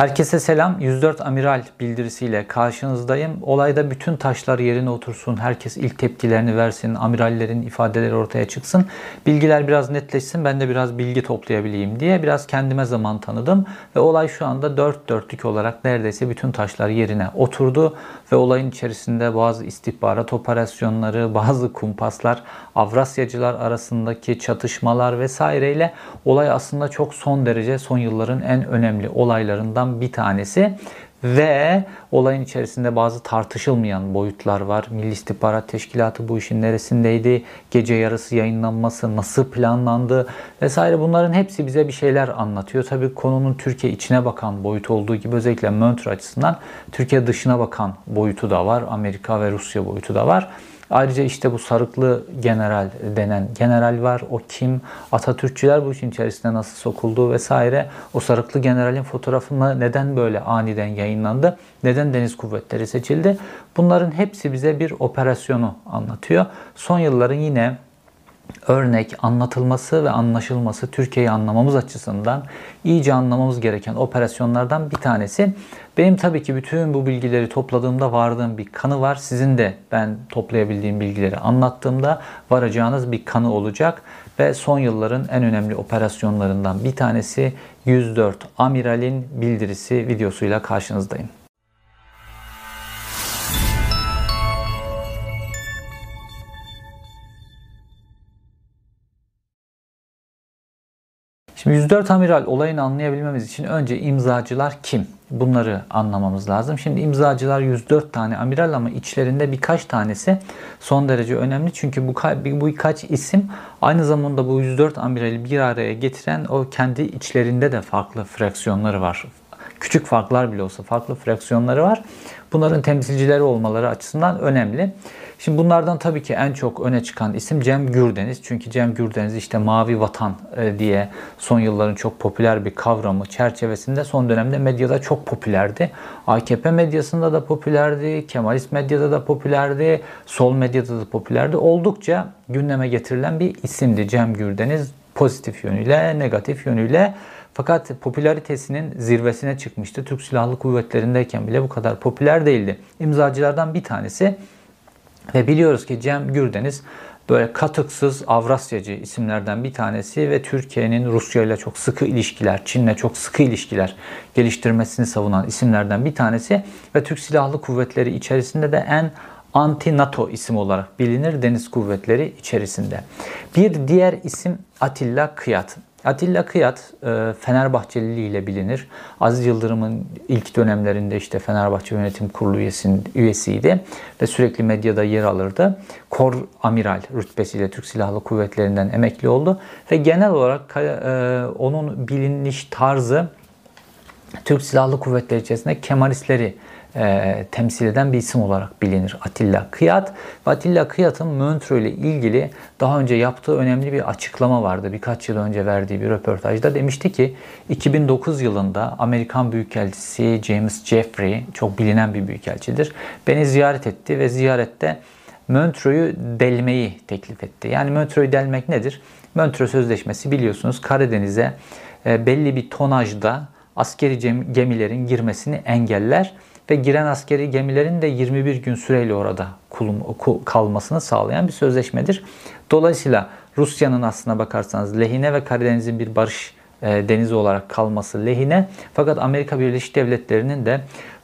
Herkese selam. 104 Amiral bildirisiyle karşınızdayım. Olayda bütün taşlar yerine otursun. Herkes ilk tepkilerini versin. Amirallerin ifadeleri ortaya çıksın. Bilgiler biraz netleşsin. Ben de biraz bilgi toplayabileyim diye biraz kendime zaman tanıdım. Ve olay şu anda dört dörtlük olarak neredeyse bütün taşlar yerine oturdu. Ve olayın içerisinde bazı istihbarat operasyonları, bazı kumpaslar, Avrasyacılar arasındaki çatışmalar vesaireyle olay aslında çok son derece son yılların en önemli olaylarından bir tanesi ve olayın içerisinde bazı tartışılmayan boyutlar var. Milli İstihbarat Teşkilatı bu işin neresindeydi? Gece yarısı yayınlanması nasıl planlandı? Vesaire bunların hepsi bize bir şeyler anlatıyor. Tabii konunun Türkiye içine bakan boyutu olduğu gibi özellikle Montreux açısından Türkiye dışına bakan boyutu da var. Amerika ve Rusya boyutu da var. Ayrıca işte bu sarıklı general denen general var. O kim? Atatürkçüler bu işin içerisine nasıl sokuldu vesaire. O sarıklı generalin fotoğrafını neden böyle aniden yayınlandı? Neden deniz kuvvetleri seçildi? Bunların hepsi bize bir operasyonu anlatıyor. Son yılların yine örnek, anlatılması ve anlaşılması Türkiye'yi anlamamız açısından iyice anlamamız gereken operasyonlardan bir tanesi. Benim tabii ki bütün bu bilgileri topladığımda vardığım bir kanı var. Sizin de ben toplayabildiğim bilgileri anlattığımda varacağınız bir kanı olacak. Ve son yılların en önemli operasyonlarından bir tanesi 104 Amiral'in bildirisi videosuyla karşınızdayım. Şimdi 104 amiral olayını anlayabilmemiz için önce imzacılar kim? Bunları anlamamız lazım. Şimdi imzacılar 104 tane amiral ama içlerinde birkaç tanesi son derece önemli. Çünkü bu, bu birkaç isim aynı zamanda bu 104 amirali bir araya getiren o kendi içlerinde de farklı fraksiyonları var. Küçük farklar bile olsa farklı fraksiyonları var. Bunların temsilcileri olmaları açısından önemli. Şimdi bunlardan tabii ki en çok öne çıkan isim Cem Gürdeniz. Çünkü Cem Gürdeniz işte mavi vatan e, diye son yılların çok popüler bir kavramı çerçevesinde son dönemde medyada çok popülerdi. AKP medyasında da popülerdi, Kemalist medyada da popülerdi, sol medyada da popülerdi. Oldukça gündeme getirilen bir isimdi Cem Gürdeniz pozitif yönüyle, negatif yönüyle. Fakat popülaritesinin zirvesine çıkmıştı. Türk Silahlı Kuvvetleri'ndeyken bile bu kadar popüler değildi. İmzacılardan bir tanesi ve biliyoruz ki Cem Gürdeniz böyle katıksız Avrasyacı isimlerden bir tanesi ve Türkiye'nin Rusya ile çok sıkı ilişkiler, Çin'le çok sıkı ilişkiler geliştirmesini savunan isimlerden bir tanesi ve Türk Silahlı Kuvvetleri içerisinde de en anti-NATO isim olarak bilinir deniz kuvvetleri içerisinde. Bir diğer isim Atilla Kıyat. Atilla Kıyat e, Fenerbahçeliliği ile bilinir. Aziz Yıldırım'ın ilk dönemlerinde işte Fenerbahçe Yönetim Kurulu üyesiydi ve sürekli medyada yer alırdı. Kor Amiral rütbesiyle Türk Silahlı Kuvvetleri'nden emekli oldu ve genel olarak e, onun biliniş tarzı Türk Silahlı Kuvvetleri içerisinde Kemalistleri e, temsil eden bir isim olarak bilinir Atilla Kıyat. Ve Atilla Kıyat'ın Montreux ile ilgili daha önce yaptığı önemli bir açıklama vardı. Birkaç yıl önce verdiği bir röportajda demişti ki 2009 yılında Amerikan Büyükelçisi James Jeffrey çok bilinen bir büyükelçidir. Beni ziyaret etti ve ziyarette Montreux'u delmeyi teklif etti. Yani Montreux'u delmek nedir? Montreux Sözleşmesi biliyorsunuz Karadeniz'e e, belli bir tonajda askeri gemilerin girmesini engeller ve giren askeri gemilerin de 21 gün süreyle orada kalmasını sağlayan bir sözleşmedir. Dolayısıyla Rusya'nın aslına bakarsanız lehine ve Karadeniz'in bir barış e, denizi olarak kalması lehine. Fakat Amerika Birleşik Devletleri'nin de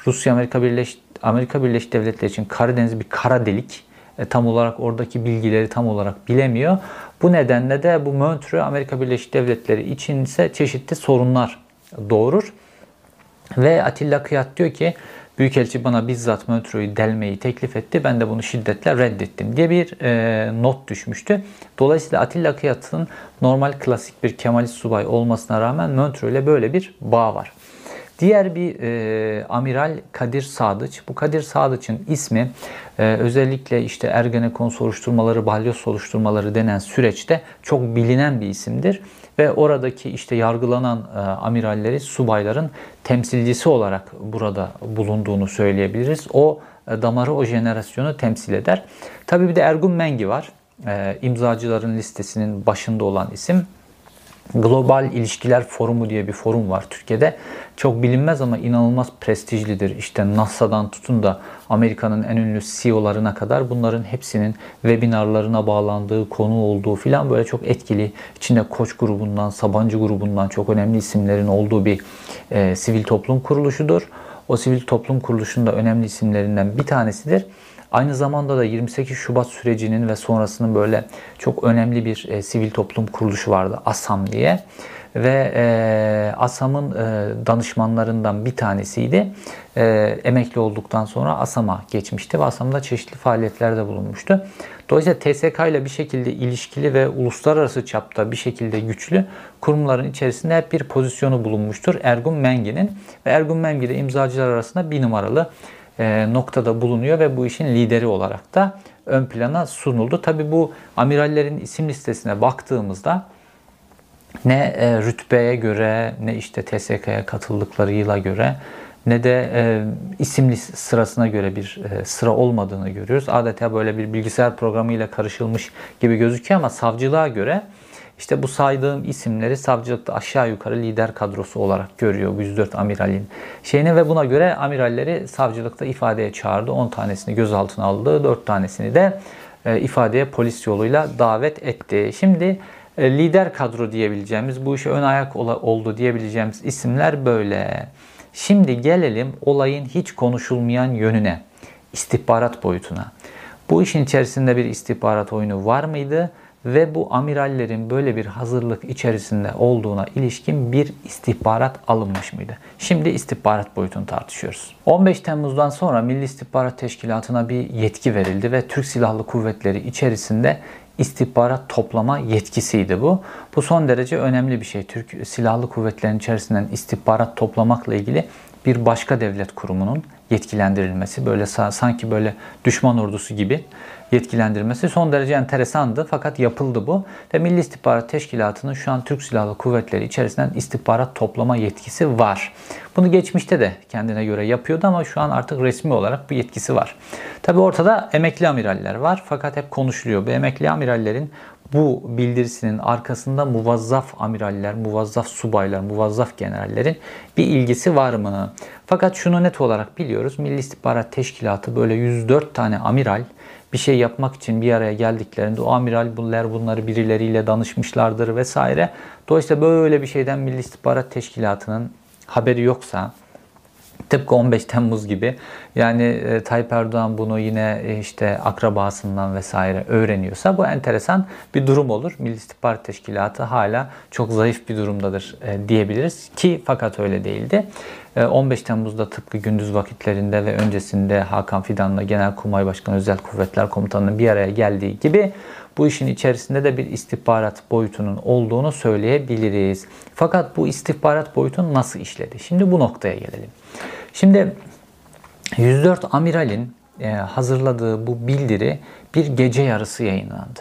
Rusya Amerika Birleşik Amerika Birleşik Devletleri için Karadeniz bir kara delik. E, tam olarak oradaki bilgileri tam olarak bilemiyor. Bu nedenle de bu Montreux Amerika Birleşik Devletleri için ise çeşitli sorunlar doğurur. Ve Atilla Kıyat diyor ki Büyükelçi bana bizzat Montreux'u delmeyi teklif etti. Ben de bunu şiddetle reddettim diye bir e, not düşmüştü. Dolayısıyla Atilla Kıyat'ın normal klasik bir Kemalist subay olmasına rağmen Montreux ile böyle bir bağ var. Diğer bir e, amiral Kadir Sadıç. Bu Kadir Sadıç'ın ismi e, özellikle işte Ergenekon soruşturmaları, balyoz soruşturmaları denen süreçte çok bilinen bir isimdir ve oradaki işte yargılanan e, amiralleri subayların temsilcisi olarak burada bulunduğunu söyleyebiliriz. O e, damarı o jenerasyonu temsil eder. Tabii bir de Ergun Mengi var. E, imzacıların listesinin başında olan isim. Global İlişkiler Forumu diye bir forum var Türkiye'de. Çok bilinmez ama inanılmaz prestijlidir. İşte NASA'dan tutun da Amerika'nın en ünlü CEO'larına kadar bunların hepsinin webinarlarına bağlandığı, konu olduğu filan böyle çok etkili. İçinde Koç grubundan, Sabancı grubundan çok önemli isimlerin olduğu bir e, sivil toplum kuruluşudur. O sivil toplum kuruluşunda önemli isimlerinden bir tanesidir. Aynı zamanda da 28 Şubat sürecinin ve sonrasının böyle çok önemli bir e, sivil toplum kuruluşu vardı ASAM diye ve e, ASAM'ın e, danışmanlarından bir tanesiydi. E, emekli olduktan sonra ASAM'a geçmişti ve ASAM'da çeşitli faaliyetlerde bulunmuştu. Dolayısıyla TSK ile bir şekilde ilişkili ve uluslararası çapta bir şekilde güçlü kurumların içerisinde hep bir pozisyonu bulunmuştur Ergun Mengi'nin. Ve Ergun Mengi de imzacılar arasında bir numaralı noktada bulunuyor ve bu işin lideri olarak da ön plana sunuldu. Tabi bu amirallerin isim listesine baktığımızda ne e, rütbeye göre ne işte TSK'ya katıldıkları yıla göre ne de e, isimli sırasına göre bir e, sıra olmadığını görüyoruz. Adeta böyle bir bilgisayar programıyla karışılmış gibi gözüküyor ama savcılığa göre işte bu saydığım isimleri savcılıkta aşağı yukarı lider kadrosu olarak görüyor bu 104 amiralin şeyini ve buna göre amiralleri savcılıkta ifadeye çağırdı. 10 tanesini gözaltına aldı, 4 tanesini de e, ifadeye polis yoluyla davet etti. Şimdi e, lider kadro diyebileceğimiz, bu işe ön ayak oldu diyebileceğimiz isimler böyle. Şimdi gelelim olayın hiç konuşulmayan yönüne, istihbarat boyutuna. Bu işin içerisinde bir istihbarat oyunu var mıydı? Ve bu amirallerin böyle bir hazırlık içerisinde olduğuna ilişkin bir istihbarat alınmış mıydı? Şimdi istihbarat boyutunu tartışıyoruz. 15 Temmuz'dan sonra Milli İstihbarat Teşkilatı'na bir yetki verildi ve Türk Silahlı Kuvvetleri içerisinde istihbarat toplama yetkisiydi bu. Bu son derece önemli bir şey. Türk Silahlı Kuvvetleri'nin içerisinden istihbarat toplamakla ilgili bir başka devlet kurumunun yetkilendirilmesi böyle sanki böyle düşman ordusu gibi yetkilendirmesi son derece enteresandı fakat yapıldı bu. Ve Milli İstihbarat Teşkilatı'nın şu an Türk Silahlı Kuvvetleri içerisinden istihbarat toplama yetkisi var. Bunu geçmişte de kendine göre yapıyordu ama şu an artık resmi olarak bu yetkisi var. Tabi ortada emekli amiraller var fakat hep konuşuluyor. Bu emekli amirallerin bu bildirisinin arkasında muvazzaf amiraller, muvazzaf subaylar, muvazzaf generallerin bir ilgisi var mı? Fakat şunu net olarak biliyoruz. Milli İstihbarat Teşkilatı böyle 104 tane amiral bir şey yapmak için bir araya geldiklerinde o amiral bunlar bunları birileriyle danışmışlardır vesaire. Dolayısıyla böyle bir şeyden Milli İstihbarat Teşkilatı'nın haberi yoksa Tıpkı 15 Temmuz gibi. Yani e, Tayyip Erdoğan bunu yine e, işte akrabasından vesaire öğreniyorsa bu enteresan bir durum olur. Milli İstihbarat Teşkilatı hala çok zayıf bir durumdadır e, diyebiliriz ki fakat öyle değildi. 15 Temmuz'da tıpkı gündüz vakitlerinde ve öncesinde Hakan Fidan'la Genelkurmay Başkanı Özel Kuvvetler Komutanı'nın bir araya geldiği gibi bu işin içerisinde de bir istihbarat boyutunun olduğunu söyleyebiliriz. Fakat bu istihbarat boyutu nasıl işledi? Şimdi bu noktaya gelelim. Şimdi 104 amiralin e, hazırladığı bu bildiri bir gece yarısı yayınlandı.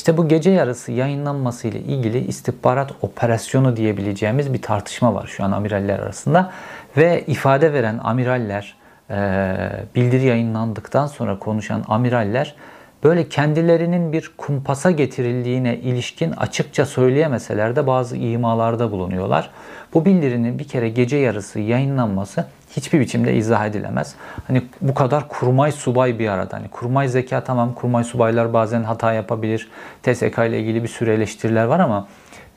İşte bu gece yarısı yayınlanması ile ilgili istihbarat operasyonu diyebileceğimiz bir tartışma var şu an amiraller arasında. Ve ifade veren amiraller, e, bildiri yayınlandıktan sonra konuşan amiraller böyle kendilerinin bir kumpasa getirildiğine ilişkin açıkça söyleyemeseler de bazı imalarda bulunuyorlar. Bu bildirinin bir kere gece yarısı yayınlanması hiçbir biçimde izah edilemez. Hani bu kadar kurmay subay bir arada. Hani kurmay zeka tamam kurmay subaylar bazen hata yapabilir. TSK ile ilgili bir sürü eleştiriler var ama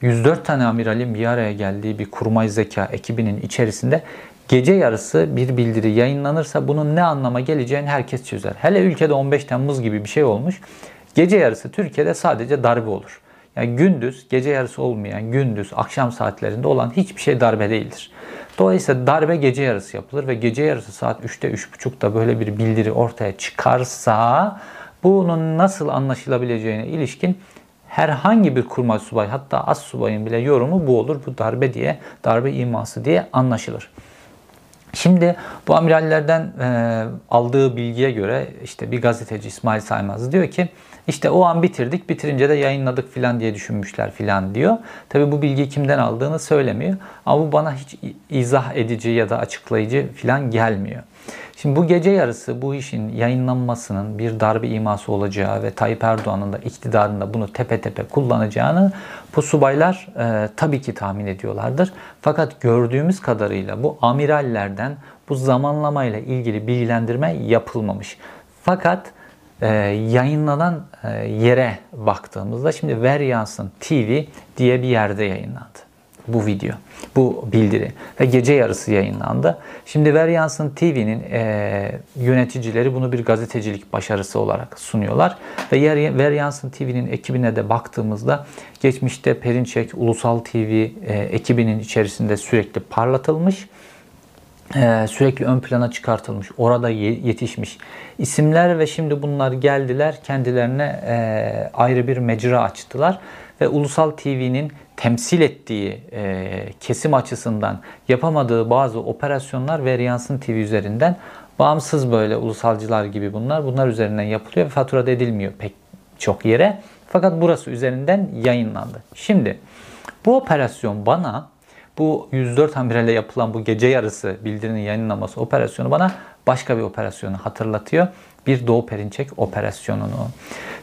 104 tane amiralin bir araya geldiği bir kurmay zeka ekibinin içerisinde gece yarısı bir bildiri yayınlanırsa bunun ne anlama geleceğini herkes çözer. Hele ülkede 15 Temmuz gibi bir şey olmuş. Gece yarısı Türkiye'de sadece darbe olur. Yani gündüz, gece yarısı olmayan gündüz, akşam saatlerinde olan hiçbir şey darbe değildir. Dolayısıyla darbe gece yarısı yapılır ve gece yarısı saat 3'te 3.30'da böyle bir bildiri ortaya çıkarsa bunun nasıl anlaşılabileceğine ilişkin herhangi bir kurmay subay hatta az subayın bile yorumu bu olur. Bu darbe diye, darbe iması diye anlaşılır. Şimdi bu amirallerden e, aldığı bilgiye göre işte bir gazeteci İsmail Saymaz diyor ki işte o an bitirdik bitirince de yayınladık filan diye düşünmüşler filan diyor. Tabi bu bilgiyi kimden aldığını söylemiyor ama bu bana hiç izah edici ya da açıklayıcı filan gelmiyor. Şimdi bu gece yarısı bu işin yayınlanmasının bir darbe iması olacağı ve Tayyip Erdoğan'ın da iktidarında bunu tepe tepe kullanacağını bu subaylar e, tabii ki tahmin ediyorlardır. Fakat gördüğümüz kadarıyla bu amirallerden bu zamanlamayla ilgili bilgilendirme yapılmamış. Fakat e, yayınlanan e, yere baktığımızda şimdi Ver Yansın TV diye bir yerde yayınlandı bu video, bu bildiri ve gece yarısı yayınlandı. Şimdi Ver Yansın TV'nin e, yöneticileri bunu bir gazetecilik başarısı olarak sunuyorlar. Ve Ver Yansın TV'nin ekibine de baktığımızda geçmişte Perinçek Ulusal TV e, ekibinin içerisinde sürekli parlatılmış ee, sürekli ön plana çıkartılmış, orada yetişmiş isimler ve şimdi bunlar geldiler kendilerine e, ayrı bir mecra açtılar ve Ulusal TV'nin temsil ettiği e, kesim açısından yapamadığı bazı operasyonlar Veryansın TV üzerinden bağımsız böyle ulusalcılar gibi bunlar bunlar üzerinden yapılıyor ve faturada edilmiyor pek çok yere. Fakat burası üzerinden yayınlandı. Şimdi bu operasyon bana bu 104 amirale yapılan bu gece yarısı bildirinin yayınlanması operasyonu bana başka bir operasyonu hatırlatıyor. Bir Doğu Perinçek operasyonunu.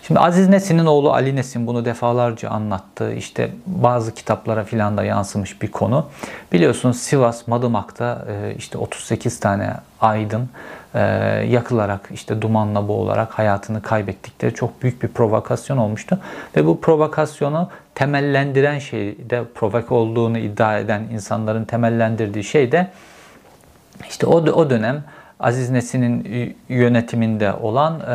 Şimdi Aziz Nesin'in oğlu Ali Nesin bunu defalarca anlattı. İşte bazı kitaplara filan da yansımış bir konu. Biliyorsunuz Sivas Madımak'ta e, işte 38 tane aydın e, yakılarak işte dumanla boğularak hayatını kaybettikleri çok büyük bir provokasyon olmuştu. Ve bu provokasyonu temellendiren şey de provok olduğunu iddia eden insanların temellendirdiği şey de işte o, o dönem Aziz Nesin'in yönetiminde olan e,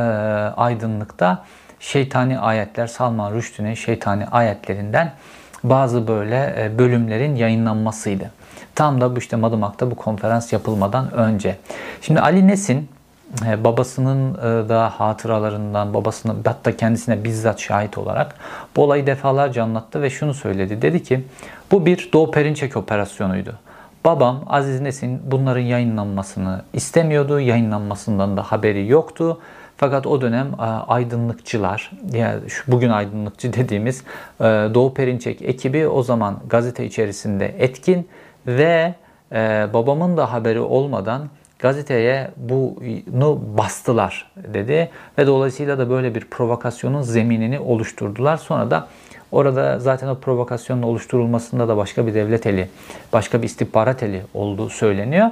aydınlıkta şeytani ayetler Salman Rushdie'nin şeytani ayetlerinden bazı böyle e, bölümlerin yayınlanmasıydı. Tam da bu işte Madımak'ta bu konferans yapılmadan önce. Şimdi Ali Nesin babasının e, da hatıralarından, babasının hatta kendisine bizzat şahit olarak bu olayı defalarca anlattı ve şunu söyledi. Dedi ki bu bir Doğu Perinçek operasyonuydu. Babam Aziz Nesin bunların yayınlanmasını istemiyordu. Yayınlanmasından da haberi yoktu. Fakat o dönem e, aydınlıkçılar, yani bugün aydınlıkçı dediğimiz Doğu Perinçek ekibi o zaman gazete içerisinde etkin ve babamın da haberi olmadan gazeteye bunu bastılar dedi ve dolayısıyla da böyle bir provokasyonun zeminini oluşturdular. Sonra da orada zaten o provokasyonun oluşturulmasında da başka bir devlet eli, başka bir istihbarat eli olduğu söyleniyor.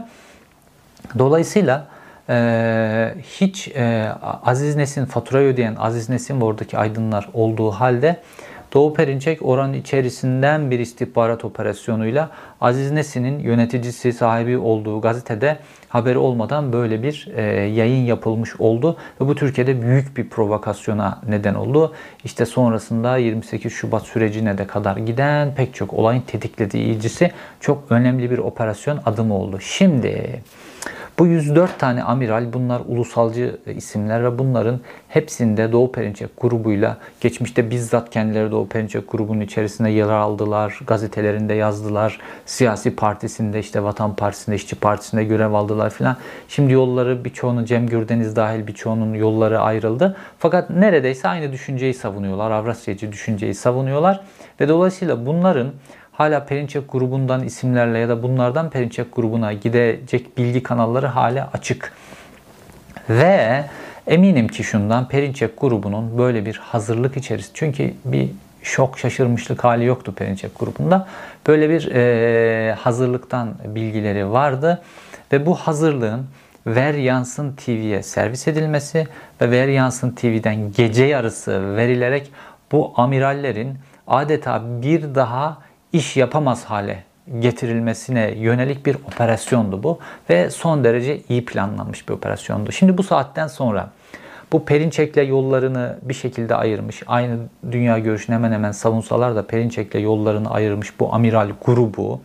Dolayısıyla e, hiç e, Aziz Nesin faturayı ödeyen Aziz Nesin ve oradaki aydınlar olduğu halde Doğu Perinçek oranın içerisinden bir istihbarat operasyonuyla Aziz Nesin'in yöneticisi sahibi olduğu gazetede haberi olmadan böyle bir e, yayın yapılmış oldu ve bu Türkiye'de büyük bir provokasyona neden oldu. İşte sonrasında 28 Şubat sürecine de kadar giden pek çok olayın tetiklediği ilgisi çok önemli bir operasyon adımı oldu. Şimdi bu 104 tane amiral bunlar ulusalcı isimler ve bunların hepsinde Doğu Perinçek grubuyla geçmişte bizzat kendileri Doğu Perinçek grubunun içerisinde yer aldılar. Gazetelerinde yazdılar. Siyasi partisinde işte Vatan Partisi'nde, İşçi Partisi'nde görev aldılar filan. Şimdi yolları birçoğunun Cem Gürdeniz dahil birçoğunun yolları ayrıldı. Fakat neredeyse aynı düşünceyi savunuyorlar. Avrasyacı düşünceyi savunuyorlar. Ve dolayısıyla bunların hala Perinçek grubundan isimlerle ya da bunlardan Perinçek grubuna gidecek bilgi kanalları hala açık. Ve eminim ki şundan Perinçek grubunun böyle bir hazırlık içerisinde çünkü bir şok şaşırmışlık hali yoktu Perinçek grubunda. Böyle bir e, hazırlıktan bilgileri vardı ve bu hazırlığın Ver Yansın TV'ye servis edilmesi ve Ver Yansın TV'den gece yarısı verilerek bu amirallerin adeta bir daha iş yapamaz hale getirilmesine yönelik bir operasyondu bu ve son derece iyi planlanmış bir operasyondu. Şimdi bu saatten sonra bu Perinçek'le yollarını bir şekilde ayırmış. Aynı dünya görüşünü hemen hemen savunsalar da Perinçek'le yollarını ayırmış bu amiral grubu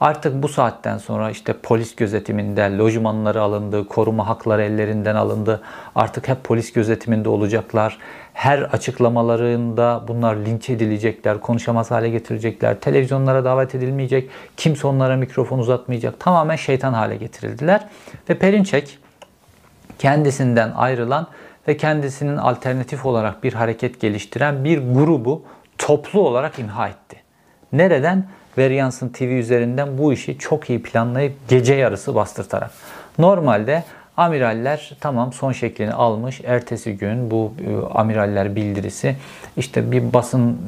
Artık bu saatten sonra işte polis gözetiminde lojmanları alındı, koruma hakları ellerinden alındı. Artık hep polis gözetiminde olacaklar. Her açıklamalarında bunlar linç edilecekler, konuşamaz hale getirecekler. Televizyonlara davet edilmeyecek, kimse onlara mikrofon uzatmayacak. Tamamen şeytan hale getirildiler. Ve Perinçek kendisinden ayrılan ve kendisinin alternatif olarak bir hareket geliştiren bir grubu toplu olarak imha etti. Nereden? Veryansın TV üzerinden bu işi çok iyi planlayıp gece yarısı bastırtarak. Normalde Amiraller tamam son şeklini almış. Ertesi gün bu e, amiraller bildirisi işte bir basın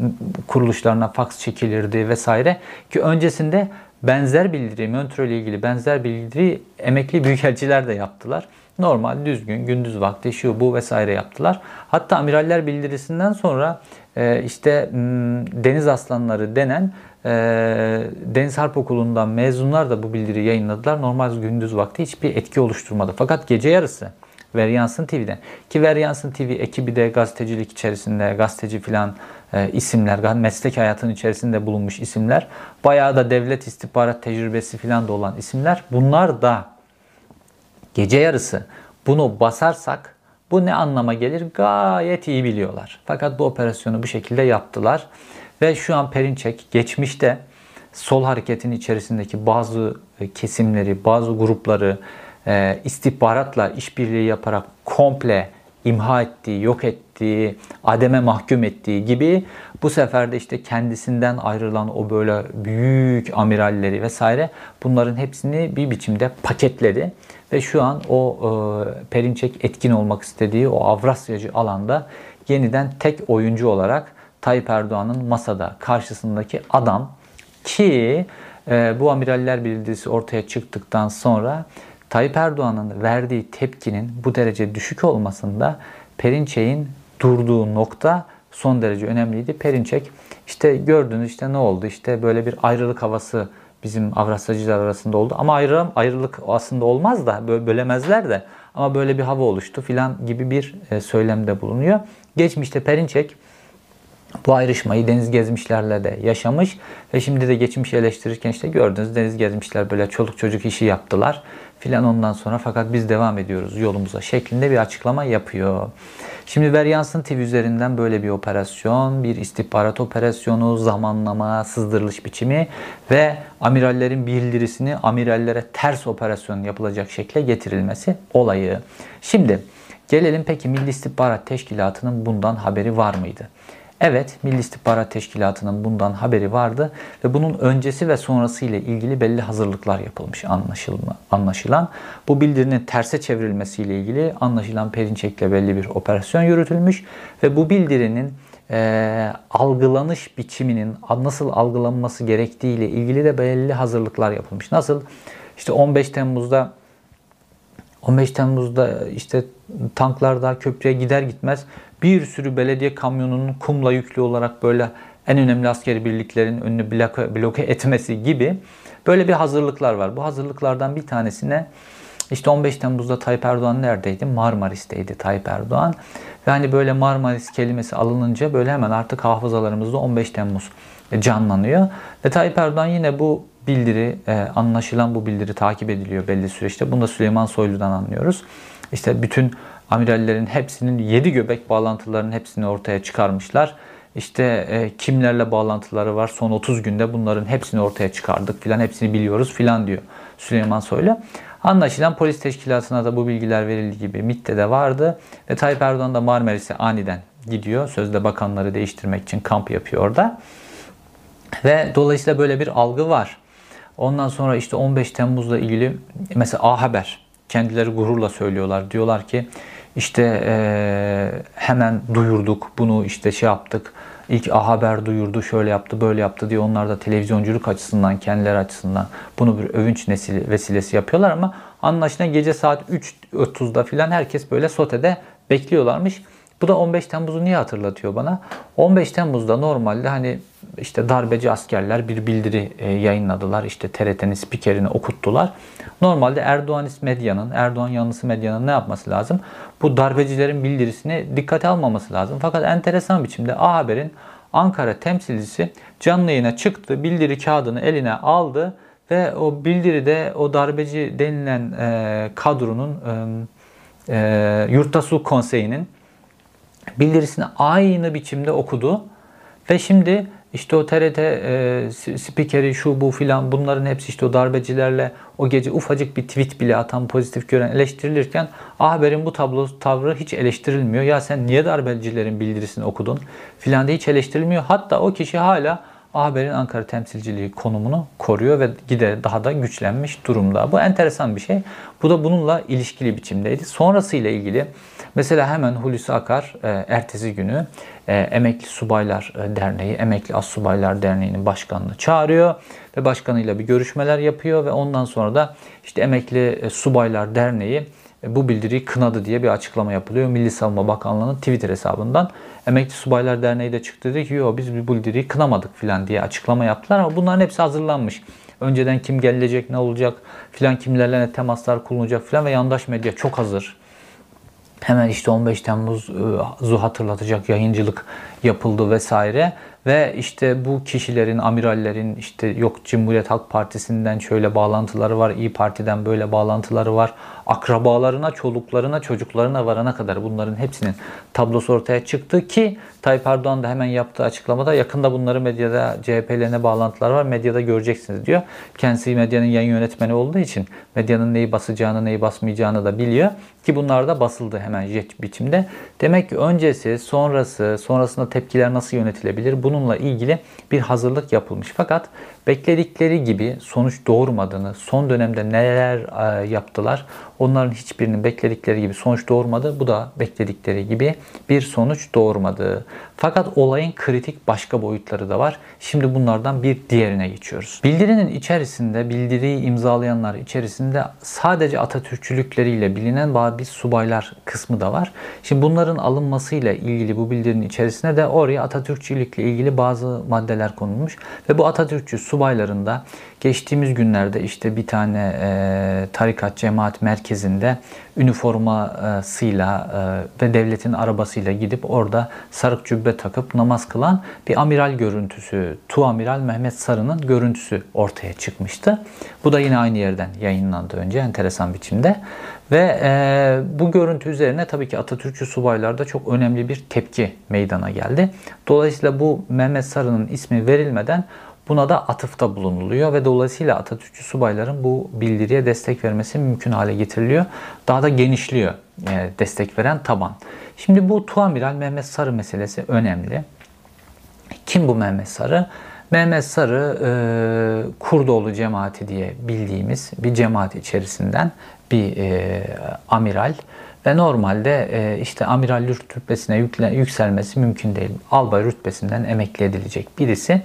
kuruluşlarına faks çekilirdi vesaire ki öncesinde benzer bildiri, Montreux ile ilgili benzer bildiri emekli büyükelçiler de yaptılar. Normal, düzgün, gündüz vakti şu bu vesaire yaptılar. Hatta amiraller bildirisinden sonra e, işte deniz aslanları denen e, Deniz Harp Okulu'ndan mezunlar da bu bildiriyi yayınladılar. Normal gündüz vakti hiçbir etki oluşturmadı. Fakat gece yarısı Veryansın TV'den ki Veryansın TV ekibi de gazetecilik içerisinde gazeteci filan e, isimler, meslek hayatının içerisinde bulunmuş isimler, bayağı da devlet istihbarat tecrübesi filan da olan isimler. Bunlar da gece yarısı bunu basarsak bu ne anlama gelir gayet iyi biliyorlar. Fakat bu operasyonu bu şekilde yaptılar. Ve şu an Perinçek geçmişte sol hareketin içerisindeki bazı e, kesimleri, bazı grupları e, istihbaratla işbirliği yaparak komple imha ettiği, yok ettiği, ademe mahkum ettiği gibi bu sefer de işte kendisinden ayrılan o böyle büyük amiralleri vesaire bunların hepsini bir biçimde paketledi. Ve şu an o e, Perinçek etkin olmak istediği o Avrasyacı alanda yeniden tek oyuncu olarak Tayyip Erdoğan'ın masada karşısındaki adam ki e, bu amiraller bildirisi ortaya çıktıktan sonra Tayyip Erdoğan'ın verdiği tepkinin bu derece düşük olmasında Perinçek'in durduğu nokta son derece önemliydi. Perinçek işte gördünüz işte ne oldu işte böyle bir ayrılık havası bizim Avrasyacılar arasında oldu. Ama ayrım, ayrılık aslında olmaz da bölemezler de ama böyle bir hava oluştu filan gibi bir e, söylemde bulunuyor. Geçmişte Perinçek bu ayrışmayı deniz gezmişlerle de yaşamış ve şimdi de geçmiş eleştirirken işte gördünüz deniz gezmişler böyle çoluk çocuk işi yaptılar filan ondan sonra fakat biz devam ediyoruz yolumuza şeklinde bir açıklama yapıyor. Şimdi Veryansın TV üzerinden böyle bir operasyon, bir istihbarat operasyonu, zamanlama, sızdırılış biçimi ve amirallerin bildirisini amirallere ters operasyon yapılacak şekle getirilmesi olayı. Şimdi gelelim peki Milli İstihbarat Teşkilatı'nın bundan haberi var mıydı? Evet, Milli İstihbarat Teşkilatı'nın bundan haberi vardı ve bunun öncesi ve sonrası ile ilgili belli hazırlıklar yapılmış anlaşılma, anlaşılan. Bu bildirinin terse çevrilmesiyle ilgili anlaşılan Perinçek'le belli bir operasyon yürütülmüş ve bu bildirinin e, algılanış biçiminin nasıl algılanması gerektiği ile ilgili de belli hazırlıklar yapılmış. Nasıl? İşte 15 Temmuz'da 15 Temmuz'da işte tanklar daha köprüye gider gitmez bir sürü belediye kamyonunun kumla yüklü olarak böyle en önemli askeri birliklerin önünü bloke, bloke etmesi gibi böyle bir hazırlıklar var. Bu hazırlıklardan bir tanesine işte 15 Temmuz'da Tayyip Erdoğan neredeydi? Marmaris'teydi Tayyip Erdoğan. Ve hani böyle Marmaris kelimesi alınınca böyle hemen artık hafızalarımızda 15 Temmuz canlanıyor. Ve Tayyip Erdoğan yine bu bildiri, e, anlaşılan bu bildiri takip ediliyor belli süreçte. Bunu da Süleyman Soylu'dan anlıyoruz. İşte bütün amirallerin hepsinin 7 göbek bağlantılarının hepsini ortaya çıkarmışlar. İşte e, kimlerle bağlantıları var son 30 günde bunların hepsini ortaya çıkardık filan hepsini biliyoruz filan diyor Süleyman Soylu. Anlaşılan polis teşkilatına da bu bilgiler verildiği gibi MİT'te de vardı. Ve Tayyip Erdoğan da Marmaris'e aniden gidiyor. Sözde bakanları değiştirmek için kamp yapıyor orada. Ve dolayısıyla böyle bir algı var. Ondan sonra işte 15 Temmuz'la ilgili mesela A Haber kendileri gururla söylüyorlar. Diyorlar ki işte e, hemen duyurduk bunu işte şey yaptık. İlk A Haber duyurdu, şöyle yaptı, böyle yaptı diye onlar da televizyonculuk açısından, kendileri açısından bunu bir övünç nesili, vesilesi yapıyorlar ama anlaşılan gece saat 3.30'da filan herkes böyle sotede bekliyorlarmış. Bu da 15 Temmuz'u niye hatırlatıyor bana? 15 Temmuz'da normalde hani işte darbeci askerler bir bildiri e, yayınladılar. İşte TRT'nin spikerini okuttular. Normalde Erdoğanist medyanın, Erdoğan yanlısı medyanın ne yapması lazım? Bu darbecilerin bildirisini dikkate almaması lazım. Fakat enteresan biçimde A Haber'in Ankara temsilcisi canlı yayına çıktı. Bildiri kağıdını eline aldı ve o bildiride o darbeci denilen e, kadronun e, e, Yurtta Sulh Konseyi'nin bildirisini aynı biçimde okudu. Ve şimdi işte o TRT e, spikeri şu bu filan bunların hepsi işte o darbecilerle o gece ufacık bir tweet bile atan pozitif gören eleştirilirken A Haber'in bu tablo tavrı hiç eleştirilmiyor. Ya sen niye darbecilerin bildirisini okudun filan diye hiç eleştirilmiyor. Hatta o kişi hala haberin Ankara temsilciliği konumunu koruyor ve gide daha da güçlenmiş durumda. Bu enteresan bir şey. Bu da bununla ilişkili biçimdeydi. Sonrasıyla ilgili mesela hemen Hulusi Akar e, ertesi günü e, Emekli Subaylar e, Derneği, Emekli Assubaylar Derneği'nin başkanını çağırıyor ve başkanıyla bir görüşmeler yapıyor ve ondan sonra da işte Emekli Subaylar Derneği bu bildiriyi kınadı diye bir açıklama yapılıyor. Milli Savunma Bakanlığı'nın Twitter hesabından. Emekli Subaylar Derneği de çıktı dedi ki yok biz bu bildiriyi kınamadık filan diye açıklama yaptılar ama bunların hepsi hazırlanmış. Önceden kim gelecek, ne olacak filan kimlerle temaslar kullanılacak filan ve yandaş medya çok hazır. Hemen işte 15 Temmuz'u hatırlatacak yayıncılık yapıldı vesaire. Ve işte bu kişilerin, amirallerin işte yok Cumhuriyet Halk Partisi'nden şöyle bağlantıları var, İyi Parti'den böyle bağlantıları var. Akrabalarına, çoluklarına, çocuklarına varana kadar bunların hepsinin tablosu ortaya çıktı ki Tayyip Erdoğan da hemen yaptığı açıklamada yakında bunları medyada CHP'lerine bağlantılar var, medyada göreceksiniz diyor. Kendisi medyanın yayın yönetmeni olduğu için medyanın neyi basacağını, neyi basmayacağını da biliyor. Ki bunlar da basıldı hemen jet biçimde. Demek ki öncesi, sonrası, sonrasında tepkiler nasıl yönetilebilir? Bununla ilgili bir hazırlık yapılmış. Fakat bekledikleri gibi sonuç doğurmadığını, son dönemde neler e, yaptılar onların hiçbirinin bekledikleri gibi sonuç doğurmadı. Bu da bekledikleri gibi bir sonuç doğurmadı. Fakat olayın kritik başka boyutları da var. Şimdi bunlardan bir diğerine geçiyoruz. Bildirinin içerisinde, bildiriyi imzalayanlar içerisinde sadece Atatürkçülükleriyle bilinen bazı subaylar kısmı da var. Şimdi bunların alınmasıyla ilgili bu bildirinin içerisine de oraya Atatürkçülükle ilgili bazı maddeler konulmuş. Ve bu Atatürkçü subayların da geçtiğimiz günlerde işte bir tane e, tarikat cemaat merkezinde üniformasıyla e, ve devletin arabasıyla gidip orada sarık cübbe takıp namaz kılan bir amiral görüntüsü, Tu Amiral Mehmet Sarı'nın görüntüsü ortaya çıkmıştı. Bu da yine aynı yerden yayınlandı önce enteresan biçimde. Ve e, bu görüntü üzerine tabii ki Atatürkçü subaylarda çok önemli bir tepki meydana geldi. Dolayısıyla bu Mehmet Sarı'nın ismi verilmeden Buna da atıfta bulunuluyor ve dolayısıyla Atatürkçü subayların bu bildiriye destek vermesi mümkün hale getiriliyor. Daha da genişliyor e, destek veren taban. Şimdi bu Tuamiral Mehmet Sarı meselesi önemli. Kim bu Mehmet Sarı? Mehmet Sarı e, Kurdoğlu cemaati diye bildiğimiz bir cemaat içerisinden bir e, amiral ve normalde e, işte amiral rütbesine yükle, yükselmesi mümkün değil. Albay rütbesinden emekli edilecek birisi.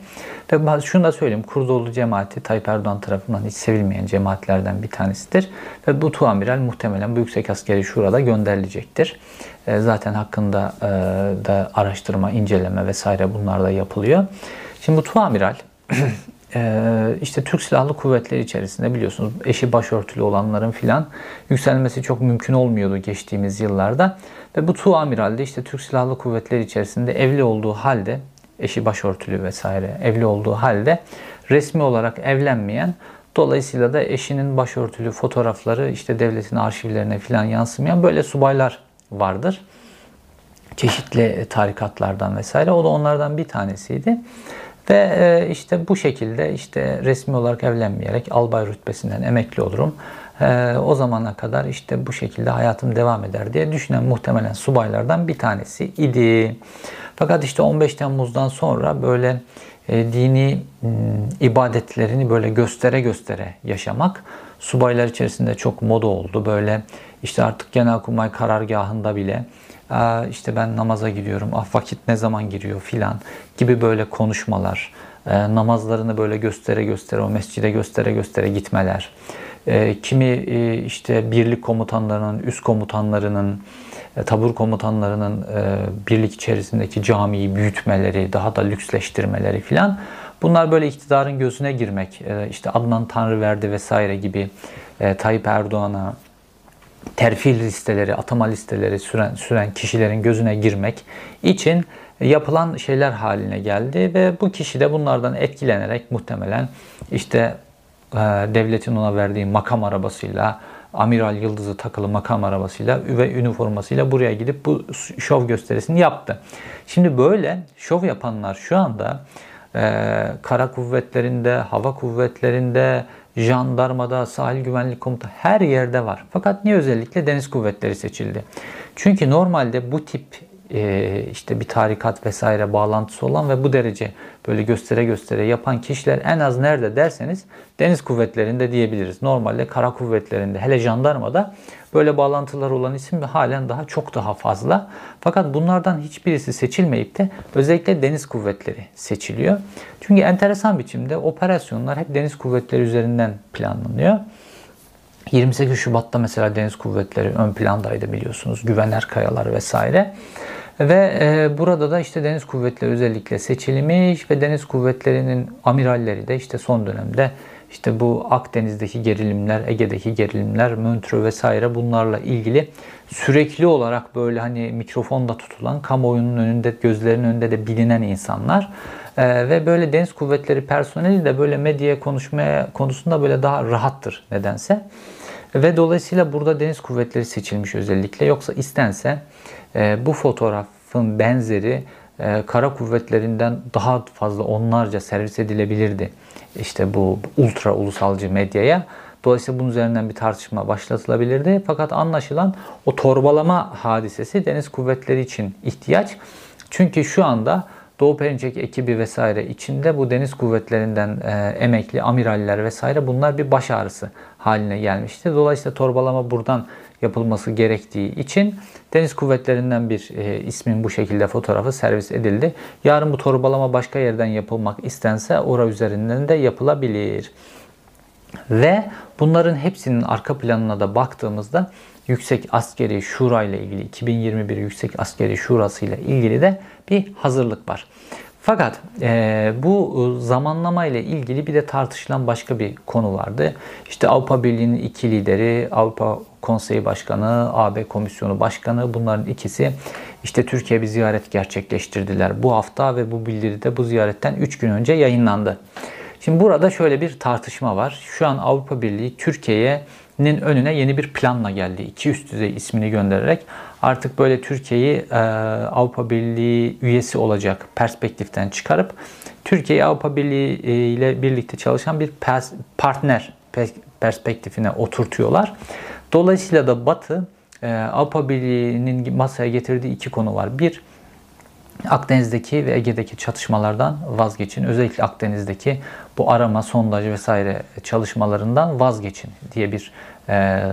Ve şunu da söyleyeyim. Kurdoğlu cemaati Tayyip Erdoğan tarafından hiç sevilmeyen cemaatlerden bir tanesidir. Ve bu tuamiral muhtemelen bu Yüksek Askeri Şura'da gönderilecektir. E, zaten hakkında e, da araştırma, inceleme vesaire bunlar da yapılıyor. Şimdi bu tuamiral işte Türk Silahlı Kuvvetleri içerisinde biliyorsunuz eşi başörtülü olanların filan yükselmesi çok mümkün olmuyordu geçtiğimiz yıllarda. Ve bu Tu Amiral de işte Türk Silahlı Kuvvetleri içerisinde evli olduğu halde eşi başörtülü vesaire evli olduğu halde resmi olarak evlenmeyen dolayısıyla da eşinin başörtülü fotoğrafları işte devletin arşivlerine filan yansımayan böyle subaylar vardır. Çeşitli tarikatlardan vesaire. O da onlardan bir tanesiydi. Ve e, işte bu şekilde işte resmi olarak evlenmeyerek albay rütbesinden emekli olurum. E, o zamana kadar işte bu şekilde hayatım devam eder diye düşünen muhtemelen subaylardan bir tanesi idi. Fakat işte 15 Temmuz'dan sonra böyle e, dini ibadetlerini böyle göstere göstere yaşamak subaylar içerisinde çok moda oldu. Böyle işte artık Genelkurmay karargahında bile işte ben namaza gidiyorum, ah vakit ne zaman giriyor filan gibi böyle konuşmalar, e, namazlarını böyle göstere göstere o mescide göstere göstere gitmeler. E, kimi e, işte birlik komutanlarının, üst komutanlarının, tabur komutanlarının birlik içerisindeki camiyi büyütmeleri, daha da lüksleştirmeleri filan. Bunlar böyle iktidarın gözüne girmek, işte Adnan Tanrıverdi vesaire gibi Tayyip Erdoğan'a terfi listeleri, atama listeleri süren, süren kişilerin gözüne girmek için yapılan şeyler haline geldi ve bu kişi de bunlardan etkilenerek muhtemelen işte e, devletin ona verdiği makam arabasıyla Amiral Yıldızı takılı makam arabasıyla ve üniformasıyla buraya gidip bu şov gösterisini yaptı. Şimdi böyle şov yapanlar şu anda e, kara kuvvetlerinde, hava kuvvetlerinde, jandarmada, sahil güvenlik komutu her yerde var. Fakat niye özellikle deniz kuvvetleri seçildi? Çünkü normalde bu tip işte bir tarikat vesaire bağlantısı olan ve bu derece böyle göstere göstere yapan kişiler en az nerede derseniz deniz kuvvetlerinde diyebiliriz. Normalde kara kuvvetlerinde hele jandarmada böyle bağlantılar olan isim halen daha çok daha fazla. Fakat bunlardan hiçbirisi seçilmeyip de özellikle deniz kuvvetleri seçiliyor. Çünkü enteresan biçimde operasyonlar hep deniz kuvvetleri üzerinden planlanıyor. 28 Şubat'ta mesela Deniz Kuvvetleri ön plandaydı biliyorsunuz. Güvener Kayalar vesaire. Ve e, burada da işte Deniz Kuvvetleri özellikle seçilmiş ve Deniz Kuvvetleri'nin amiralleri de işte son dönemde işte bu Akdeniz'deki gerilimler, Ege'deki gerilimler, Montreux vesaire bunlarla ilgili sürekli olarak böyle hani mikrofonda tutulan, kamuoyunun önünde, gözlerinin önünde de bilinen insanlar. Ee, ve böyle deniz kuvvetleri personeli de böyle medyaya konuşmaya konusunda böyle daha rahattır nedense. Ve dolayısıyla burada deniz kuvvetleri seçilmiş özellikle. Yoksa istense e, bu fotoğrafın benzeri e, kara kuvvetlerinden daha fazla onlarca servis edilebilirdi. İşte bu ultra ulusalcı medyaya. Dolayısıyla bunun üzerinden bir tartışma başlatılabilirdi. Fakat anlaşılan o torbalama hadisesi deniz kuvvetleri için ihtiyaç. Çünkü şu anda Doğu Perinçek ekibi vesaire içinde bu deniz kuvvetlerinden e, emekli amiraller vesaire bunlar bir baş ağrısı haline gelmişti. Dolayısıyla torbalama buradan yapılması gerektiği için deniz kuvvetlerinden bir e, ismin bu şekilde fotoğrafı servis edildi. Yarın bu torbalama başka yerden yapılmak istense ora üzerinden de yapılabilir. Ve bunların hepsinin arka planına da baktığımızda Yüksek Askeri Şura ile ilgili 2021 Yüksek Askeri Şurası ile ilgili de bir hazırlık var. Fakat e, bu zamanlama ile ilgili bir de tartışılan başka bir konu vardı. İşte Avrupa Birliği'nin iki lideri, Avrupa Konseyi Başkanı, AB Komisyonu Başkanı bunların ikisi işte Türkiye bir ziyaret gerçekleştirdiler bu hafta ve bu bildiri de bu ziyaretten 3 gün önce yayınlandı. Şimdi burada şöyle bir tartışma var. Şu an Avrupa Birliği Türkiye'nin önüne yeni bir planla geldi. İki üst düzey ismini göndererek artık böyle Türkiye'yi e, Avrupa Birliği üyesi olacak perspektiften çıkarıp Türkiye'yi Avrupa Birliği e, ile birlikte çalışan bir partner perspektifine oturtuyorlar. Dolayısıyla da Batı e, Avrupa Birliği'nin masaya getirdiği iki konu var. Bir, Akdeniz'deki ve Ege'deki çatışmalardan vazgeçin. Özellikle Akdeniz'deki bu arama, sondaj vesaire çalışmalarından vazgeçin diye bir e,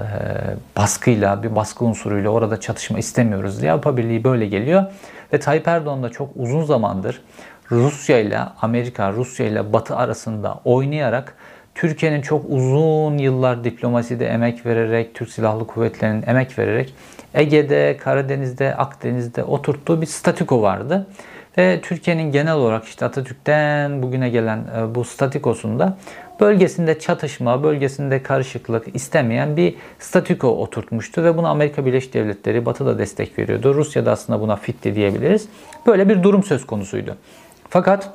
baskıyla, bir baskı unsuruyla orada çatışma istemiyoruz diye Avrupa Birliği böyle geliyor. Ve Tayyip Erdoğan da çok uzun zamandır Rusya ile Amerika, Rusya ile Batı arasında oynayarak Türkiye'nin çok uzun yıllar diplomaside emek vererek, Türk Silahlı Kuvvetleri'nin emek vererek Ege'de, Karadeniz'de, Akdeniz'de oturttuğu bir statiko vardı. Ve Türkiye'nin genel olarak işte Atatürk'ten bugüne gelen e, bu statikosunda bölgesinde çatışma, bölgesinde karışıklık istemeyen bir statiko oturtmuştu ve bunu Amerika Birleşik Devletleri Batı da destek veriyordu. Rusya da aslında buna fitti diyebiliriz. Böyle bir durum söz konusuydu. Fakat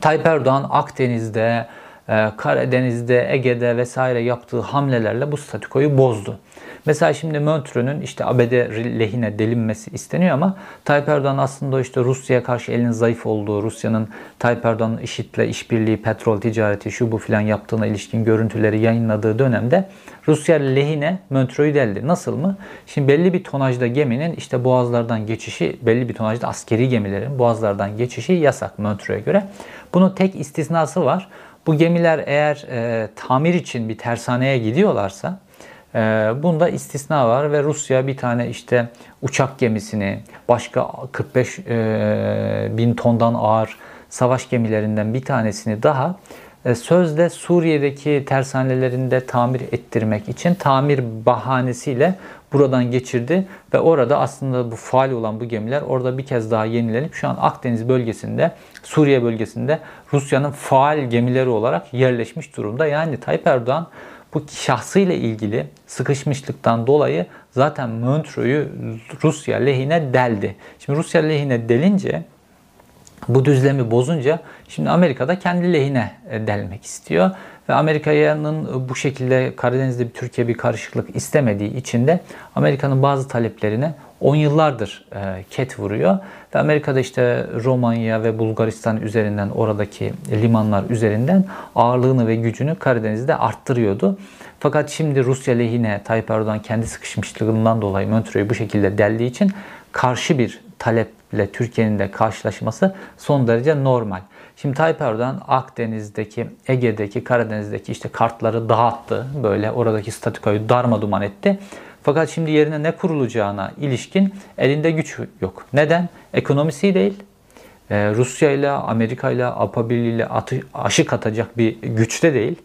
Tayyip Erdoğan Akdeniz'de, e, Karadeniz'de, Ege'de vesaire yaptığı hamlelerle bu statikoyu bozdu. Mesela şimdi Montreux'ün işte ABD lehine delinmesi isteniyor ama Tayyip Erdoğan aslında işte Rusya'ya karşı elinin zayıf olduğu, Rusya'nın Tayyip Erdoğan'ın IŞİD'le işbirliği, petrol ticareti, şu bu filan yaptığına ilişkin görüntüleri yayınladığı dönemde Rusya lehine Montreux'u deldi. Nasıl mı? Şimdi belli bir tonajda geminin işte boğazlardan geçişi, belli bir tonajda askeri gemilerin boğazlardan geçişi yasak Montreux'e göre. Bunun tek istisnası var. Bu gemiler eğer e, tamir için bir tersaneye gidiyorlarsa bunda istisna var ve Rusya bir tane işte uçak gemisini başka 45 e, bin tondan ağır savaş gemilerinden bir tanesini daha e, sözde Suriye'deki tersanelerinde tamir ettirmek için tamir bahanesiyle buradan geçirdi ve orada aslında bu faal olan bu gemiler orada bir kez daha yenilenip şu an Akdeniz bölgesinde, Suriye bölgesinde Rusya'nın faal gemileri olarak yerleşmiş durumda. Yani Tayyip Erdoğan bu şahsıyla ilgili sıkışmışlıktan dolayı zaten Montreux'u Rusya lehine deldi. Şimdi Rusya lehine delince bu düzlemi bozunca şimdi Amerika'da kendi lehine e, delmek istiyor. Ve Amerika'nın bu şekilde Karadeniz'de bir Türkiye bir karışıklık istemediği için de Amerika'nın bazı taleplerine 10 yıllardır e, ket vuruyor. Ve Amerika'da işte Romanya ve Bulgaristan üzerinden oradaki limanlar üzerinden ağırlığını ve gücünü Karadeniz'de arttırıyordu. Fakat şimdi Rusya lehine Tayyip Erdoğan kendi sıkışmışlığından dolayı Montreux'u bu şekilde deldiği için karşı bir taleple Türkiye'nin de karşılaşması son derece normal. Şimdi Tayyip Erdoğan Akdeniz'deki, Ege'deki, Karadeniz'deki işte kartları dağıttı. Böyle oradaki statikoyu darma duman etti. Fakat şimdi yerine ne kurulacağına ilişkin elinde güç yok. Neden? Ekonomisi değil, ee, Rusya ile, Amerika ile, Avrupa Birliği ile aşık atacak bir güçte değil.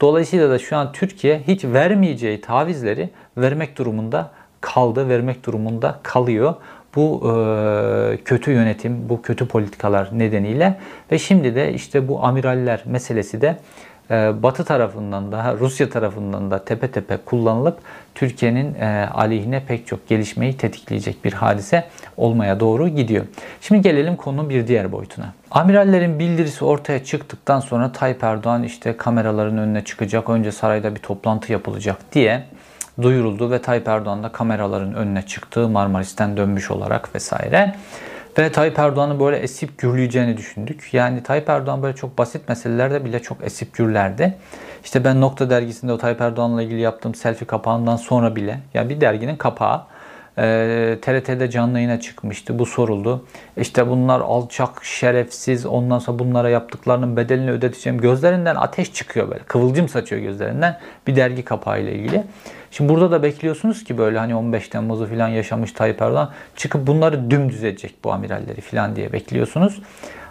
Dolayısıyla da şu an Türkiye hiç vermeyeceği tavizleri vermek durumunda kaldı, vermek durumunda kalıyor. Bu e, kötü yönetim, bu kötü politikalar nedeniyle ve şimdi de işte bu amiraller meselesi de e, Batı tarafından da Rusya tarafından da tepe tepe kullanılıp Türkiye'nin e, aleyhine pek çok gelişmeyi tetikleyecek bir hadise olmaya doğru gidiyor. Şimdi gelelim konunun bir diğer boyutuna. Amirallerin bildirisi ortaya çıktıktan sonra Tayyip Erdoğan işte kameraların önüne çıkacak, önce sarayda bir toplantı yapılacak diye duyuruldu ve Tayyip Erdoğan da kameraların önüne çıktı Marmaris'ten dönmüş olarak vesaire. Ve Tayyip Erdoğan'ı böyle esip gürleyeceğini düşündük. Yani Tayyip Erdoğan böyle çok basit meselelerde bile çok esip gürlerdi. İşte ben Nokta dergisinde o Tayyip Erdoğan'la ilgili yaptığım selfie kapağından sonra bile, yani bir derginin kapağı e, TRT'de canlı yayına çıkmıştı. Bu soruldu. İşte bunlar alçak, şerefsiz, ondan sonra bunlara yaptıklarının bedelini ödeteceğim. Gözlerinden ateş çıkıyor böyle. Kıvılcım saçıyor gözlerinden. Bir dergi kapağıyla ilgili. Şimdi burada da bekliyorsunuz ki böyle hani 15 Temmuz'u falan yaşamış Tayyip Erdoğan çıkıp bunları dümdüz edecek bu amiralleri falan diye bekliyorsunuz.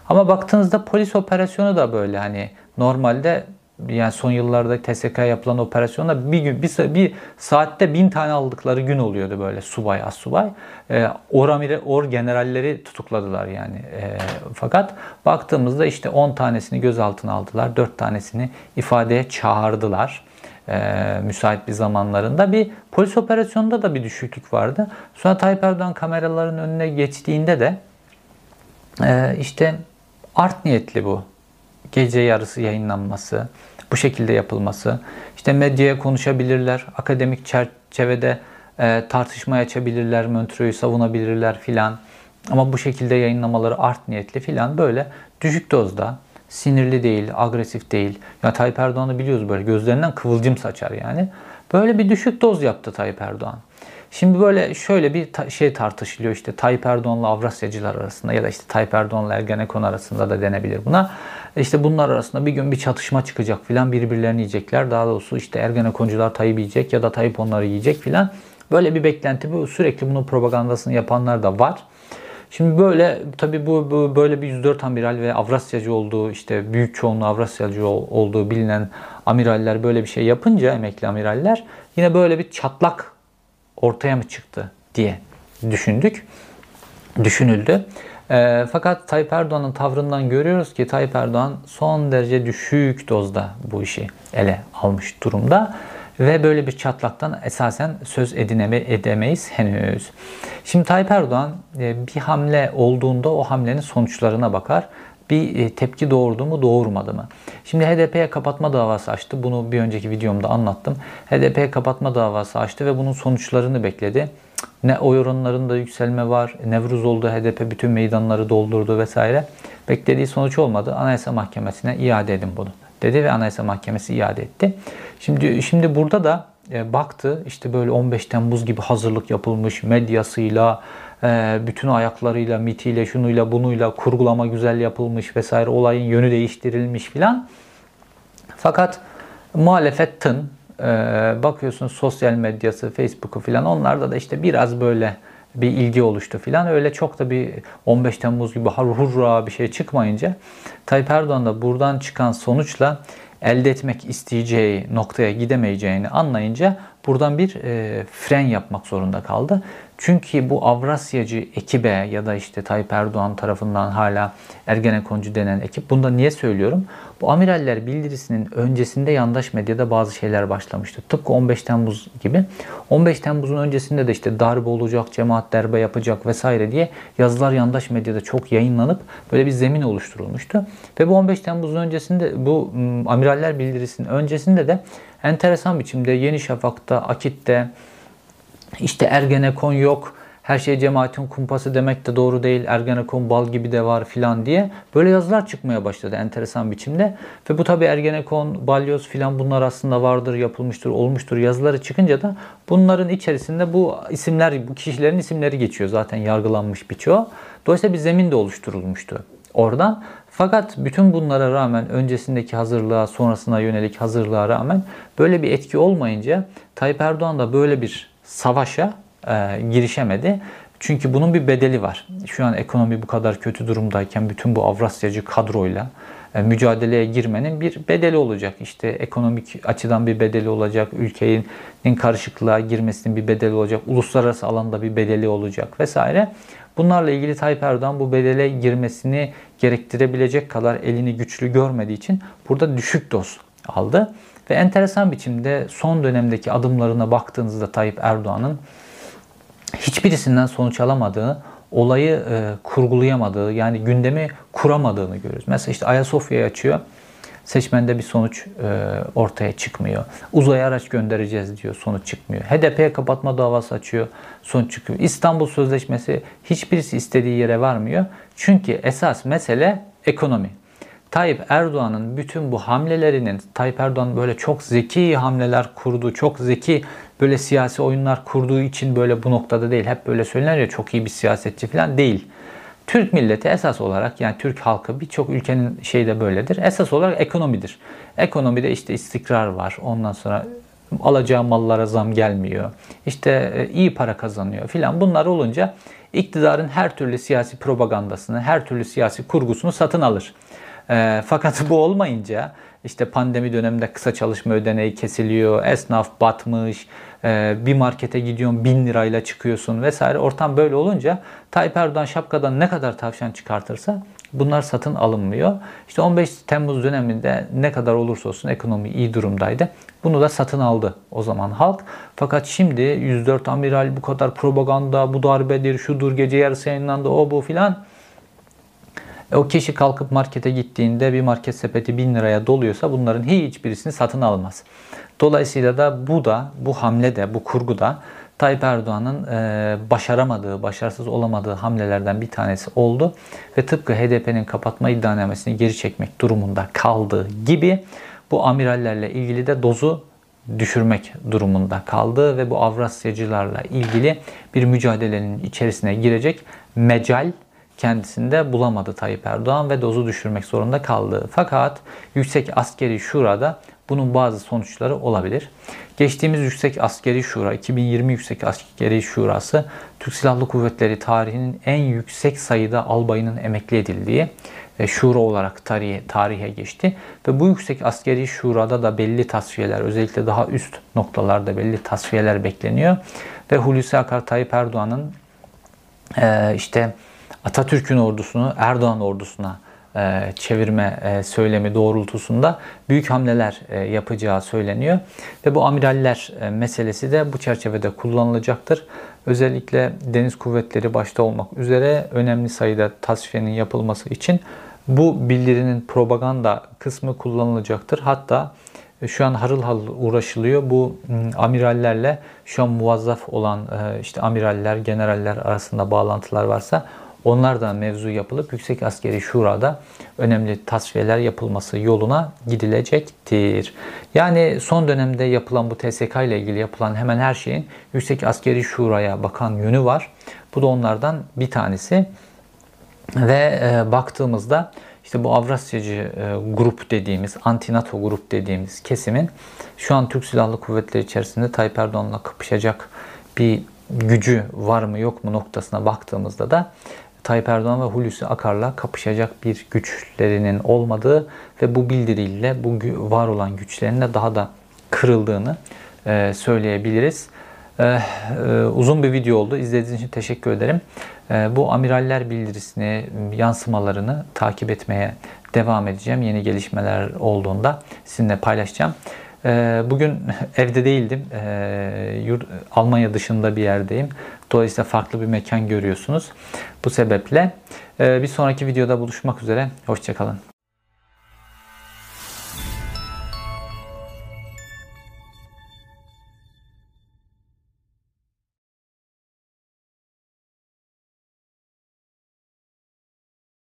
Ama baktığınızda polis operasyonu da böyle hani normalde yani son yıllarda TSK yapılan operasyonda bir gün bir, bir saatte bin tane aldıkları gün oluyordu böyle subay as subay. E, or, amire, or generalleri tutukladılar yani. E, fakat baktığımızda işte 10 tanesini gözaltına aldılar. 4 tanesini ifadeye çağırdılar. E, müsait bir zamanlarında bir polis operasyonunda da bir düşüklük vardı. Sonra Tayyip Erdoğan kameraların önüne geçtiğinde de e, işte art niyetli bu gece yarısı yayınlanması, bu şekilde yapılması, işte medyaya konuşabilirler, akademik çerçevede e, tartışma açabilirler, Montreux'u savunabilirler filan. Ama bu şekilde yayınlamaları art niyetli filan böyle düşük dozda, sinirli değil, agresif değil. Ya Tayyip Erdoğan'ı biliyoruz böyle gözlerinden kıvılcım saçar yani. Böyle bir düşük doz yaptı Tayyip Erdoğan. Şimdi böyle şöyle bir ta- şey tartışılıyor işte Tayyip Erdoğan'la Avrasyacılar arasında ya da işte Tayyip Erdoğan'la Ergenekon arasında da denebilir buna. İşte bunlar arasında bir gün bir çatışma çıkacak filan birbirlerini yiyecekler. Daha doğrusu işte Ergenekoncular Tayyip yiyecek ya da Tayyip onları yiyecek filan. Böyle bir beklenti bu sürekli bunun propagandasını yapanlar da var. Şimdi böyle tabii bu, bu böyle bir 104 amiral ve Avrasyacı olduğu işte büyük çoğunluğu Avrasyacı olduğu bilinen amiraller böyle bir şey yapınca emekli amiraller yine böyle bir çatlak ortaya mı çıktı diye düşündük. Düşünüldü. E, fakat Tayyip Erdoğan'ın tavrından görüyoruz ki Tayyip Erdoğan son derece düşük dozda bu işi ele almış durumda. Ve böyle bir çatlaktan esasen söz edineme, edemeyiz henüz. Şimdi Tayyip Erdoğan e, bir hamle olduğunda o hamlenin sonuçlarına bakar bir e, tepki doğurdu mu doğurmadı mı? Şimdi HDP'ye kapatma davası açtı. Bunu bir önceki videomda anlattım. HDP'ye kapatma davası açtı ve bunun sonuçlarını bekledi. Ne oy oranlarında yükselme var. Nevruz oldu. HDP bütün meydanları doldurdu vesaire. Beklediği sonuç olmadı. Anayasa Mahkemesi'ne iade edin bunu dedi ve Anayasa Mahkemesi iade etti. Şimdi şimdi burada da e, baktı işte böyle 15 Temmuz gibi hazırlık yapılmış medyasıyla, e, bütün ayaklarıyla, mitiyle, şunuyla, bunuyla kurgulama güzel yapılmış vesaire olayın yönü değiştirilmiş filan. Fakat muhalefetin e, bakıyorsun sosyal medyası, Facebook'u filan onlarda da işte biraz böyle bir ilgi oluştu filan. Öyle çok da bir 15 Temmuz gibi hurra bir şey çıkmayınca Tayyip Erdoğan da buradan çıkan sonuçla elde etmek isteyeceği noktaya gidemeyeceğini anlayınca buradan bir e, fren yapmak zorunda kaldı. Çünkü bu Avrasyacı ekibe ya da işte Tayyip Erdoğan tarafından hala Ergenekoncu denen ekip. Bunu da niye söylüyorum? Bu amiraller bildirisinin öncesinde yandaş medyada bazı şeyler başlamıştı. Tıpkı 15 Temmuz gibi. 15 Temmuz'un öncesinde de işte darbe olacak, cemaat darbe yapacak vesaire diye yazılar yandaş medyada çok yayınlanıp böyle bir zemin oluşturulmuştu. Ve bu 15 Temmuz'un öncesinde bu amiraller bildirisinin öncesinde de enteresan biçimde Yeni Şafak'ta, Akit'te, işte Ergenekon yok, her şey cemaatin kumpası demek de doğru değil. Ergenekon bal gibi de var filan diye böyle yazılar çıkmaya başladı enteresan biçimde. Ve bu tabi Ergenekon, balyoz filan bunlar aslında vardır, yapılmıştır, olmuştur yazıları çıkınca da bunların içerisinde bu isimler, bu kişilerin isimleri geçiyor. Zaten yargılanmış birçoğu. Dolayısıyla bir zemin de oluşturulmuştu oradan. Fakat bütün bunlara rağmen öncesindeki hazırlığa, sonrasına yönelik hazırlığa rağmen böyle bir etki olmayınca Tayyip Erdoğan da böyle bir savaşa e, girişemedi. Çünkü bunun bir bedeli var. Şu an ekonomi bu kadar kötü durumdayken bütün bu Avrasyacı kadroyla e, mücadeleye girmenin bir bedeli olacak. İşte ekonomik açıdan bir bedeli olacak, ülkenin karışıklığa girmesinin bir bedeli olacak, uluslararası alanda bir bedeli olacak vesaire. Bunlarla ilgili Tayyip Erdoğan bu bedele girmesini gerektirebilecek kadar elini güçlü görmediği için burada düşük doz aldı. Ve enteresan biçimde son dönemdeki adımlarına baktığınızda Tayyip Erdoğan'ın hiçbirisinden sonuç alamadığı, olayı e, kurgulayamadığı, yani gündemi kuramadığını görüyoruz. Mesela işte Ayasofya'yı açıyor seçmende bir sonuç e, ortaya çıkmıyor. Uzaya araç göndereceğiz diyor, sonuç çıkmıyor. HDP'ye kapatma davası açıyor, sonuç çıkıyor. İstanbul Sözleşmesi hiçbirisi istediği yere varmıyor. Çünkü esas mesele ekonomi. Tayyip Erdoğan'ın bütün bu hamlelerinin, Tayyip Erdoğan böyle çok zeki hamleler kurdu, çok zeki böyle siyasi oyunlar kurduğu için böyle bu noktada değil. Hep böyle söylenir ya çok iyi bir siyasetçi falan değil. Türk milleti esas olarak yani Türk halkı birçok ülkenin şeyi de böyledir. Esas olarak ekonomidir. Ekonomide işte istikrar var. Ondan sonra alacağı mallara zam gelmiyor. İşte e, iyi para kazanıyor filan. Bunlar olunca iktidarın her türlü siyasi propagandasını, her türlü siyasi kurgusunu satın alır. E, fakat bu olmayınca işte pandemi döneminde kısa çalışma ödeneği kesiliyor, esnaf batmış, e, bir markete gidiyorsun bin lirayla çıkıyorsun vesaire. Ortam böyle olunca Tayyip Erdoğan şapkadan ne kadar tavşan çıkartırsa bunlar satın alınmıyor. İşte 15 Temmuz döneminde ne kadar olursa olsun ekonomi iyi durumdaydı. Bunu da satın aldı o zaman halk. Fakat şimdi 104 amiral bu kadar propaganda, bu darbedir, şudur, gece yarısı yayınlandı, o bu filan. E, o kişi kalkıp markete gittiğinde bir market sepeti 1000 liraya doluyorsa bunların hiçbirisini satın almaz. Dolayısıyla da bu da, bu hamle de, bu kurgu da Tayyip Erdoğan'ın e, başaramadığı, başarısız olamadığı hamlelerden bir tanesi oldu. Ve tıpkı HDP'nin kapatma iddianamesini geri çekmek durumunda kaldığı gibi bu amirallerle ilgili de dozu düşürmek durumunda kaldı ve bu Avrasyacılarla ilgili bir mücadelenin içerisine girecek mecal kendisinde bulamadı Tayyip Erdoğan ve dozu düşürmek zorunda kaldı. Fakat Yüksek Askeri Şura'da bunun bazı sonuçları olabilir. Geçtiğimiz Yüksek Askeri Şura, 2020 Yüksek Askeri Şurası, Türk Silahlı Kuvvetleri tarihinin en yüksek sayıda albayının emekli edildiği e, şura olarak tarihe, tarihe geçti. Ve bu Yüksek Askeri Şura'da da belli tasfiyeler, özellikle daha üst noktalarda belli tasfiyeler bekleniyor. Ve Hulusi Akar Tayyip Erdoğan'ın e, işte Atatürk'ün ordusunu Erdoğan ordusuna e, çevirme e, söylemi doğrultusunda büyük hamleler e, yapacağı söyleniyor. Ve bu amiraller meselesi de bu çerçevede kullanılacaktır. Özellikle deniz kuvvetleri başta olmak üzere önemli sayıda tasfiyenin yapılması için bu bildirinin propaganda kısmı kullanılacaktır. Hatta şu an harıl harıl uğraşılıyor. Bu amirallerle şu an muvazzaf olan işte amiraller, generaller arasında bağlantılar varsa Onlardan mevzu yapılıp Yüksek Askeri Şura'da önemli tasfiyeler yapılması yoluna gidilecektir. Yani son dönemde yapılan bu TSK ile ilgili yapılan hemen her şeyin Yüksek Askeri Şura'ya bakan yönü var. Bu da onlardan bir tanesi. Ve e, baktığımızda işte bu Avrasyacı e, grup dediğimiz, anti-NATO grup dediğimiz kesimin şu an Türk Silahlı Kuvvetleri içerisinde Tayyip Erdoğan'la kapışacak bir gücü var mı yok mu noktasına baktığımızda da Tayyip Erdoğan ve Hulusi Akar'la kapışacak bir güçlerinin olmadığı ve bu bildiriyle bu var olan güçlerin de daha da kırıldığını e, söyleyebiliriz. E, e, uzun bir video oldu. İzlediğiniz için teşekkür ederim. Bu amiraller bildirisini, yansımalarını takip etmeye devam edeceğim. Yeni gelişmeler olduğunda sizinle paylaşacağım. Bugün evde değildim. Almanya dışında bir yerdeyim. Dolayısıyla farklı bir mekan görüyorsunuz. Bu sebeple bir sonraki videoda buluşmak üzere. Hoşçakalın.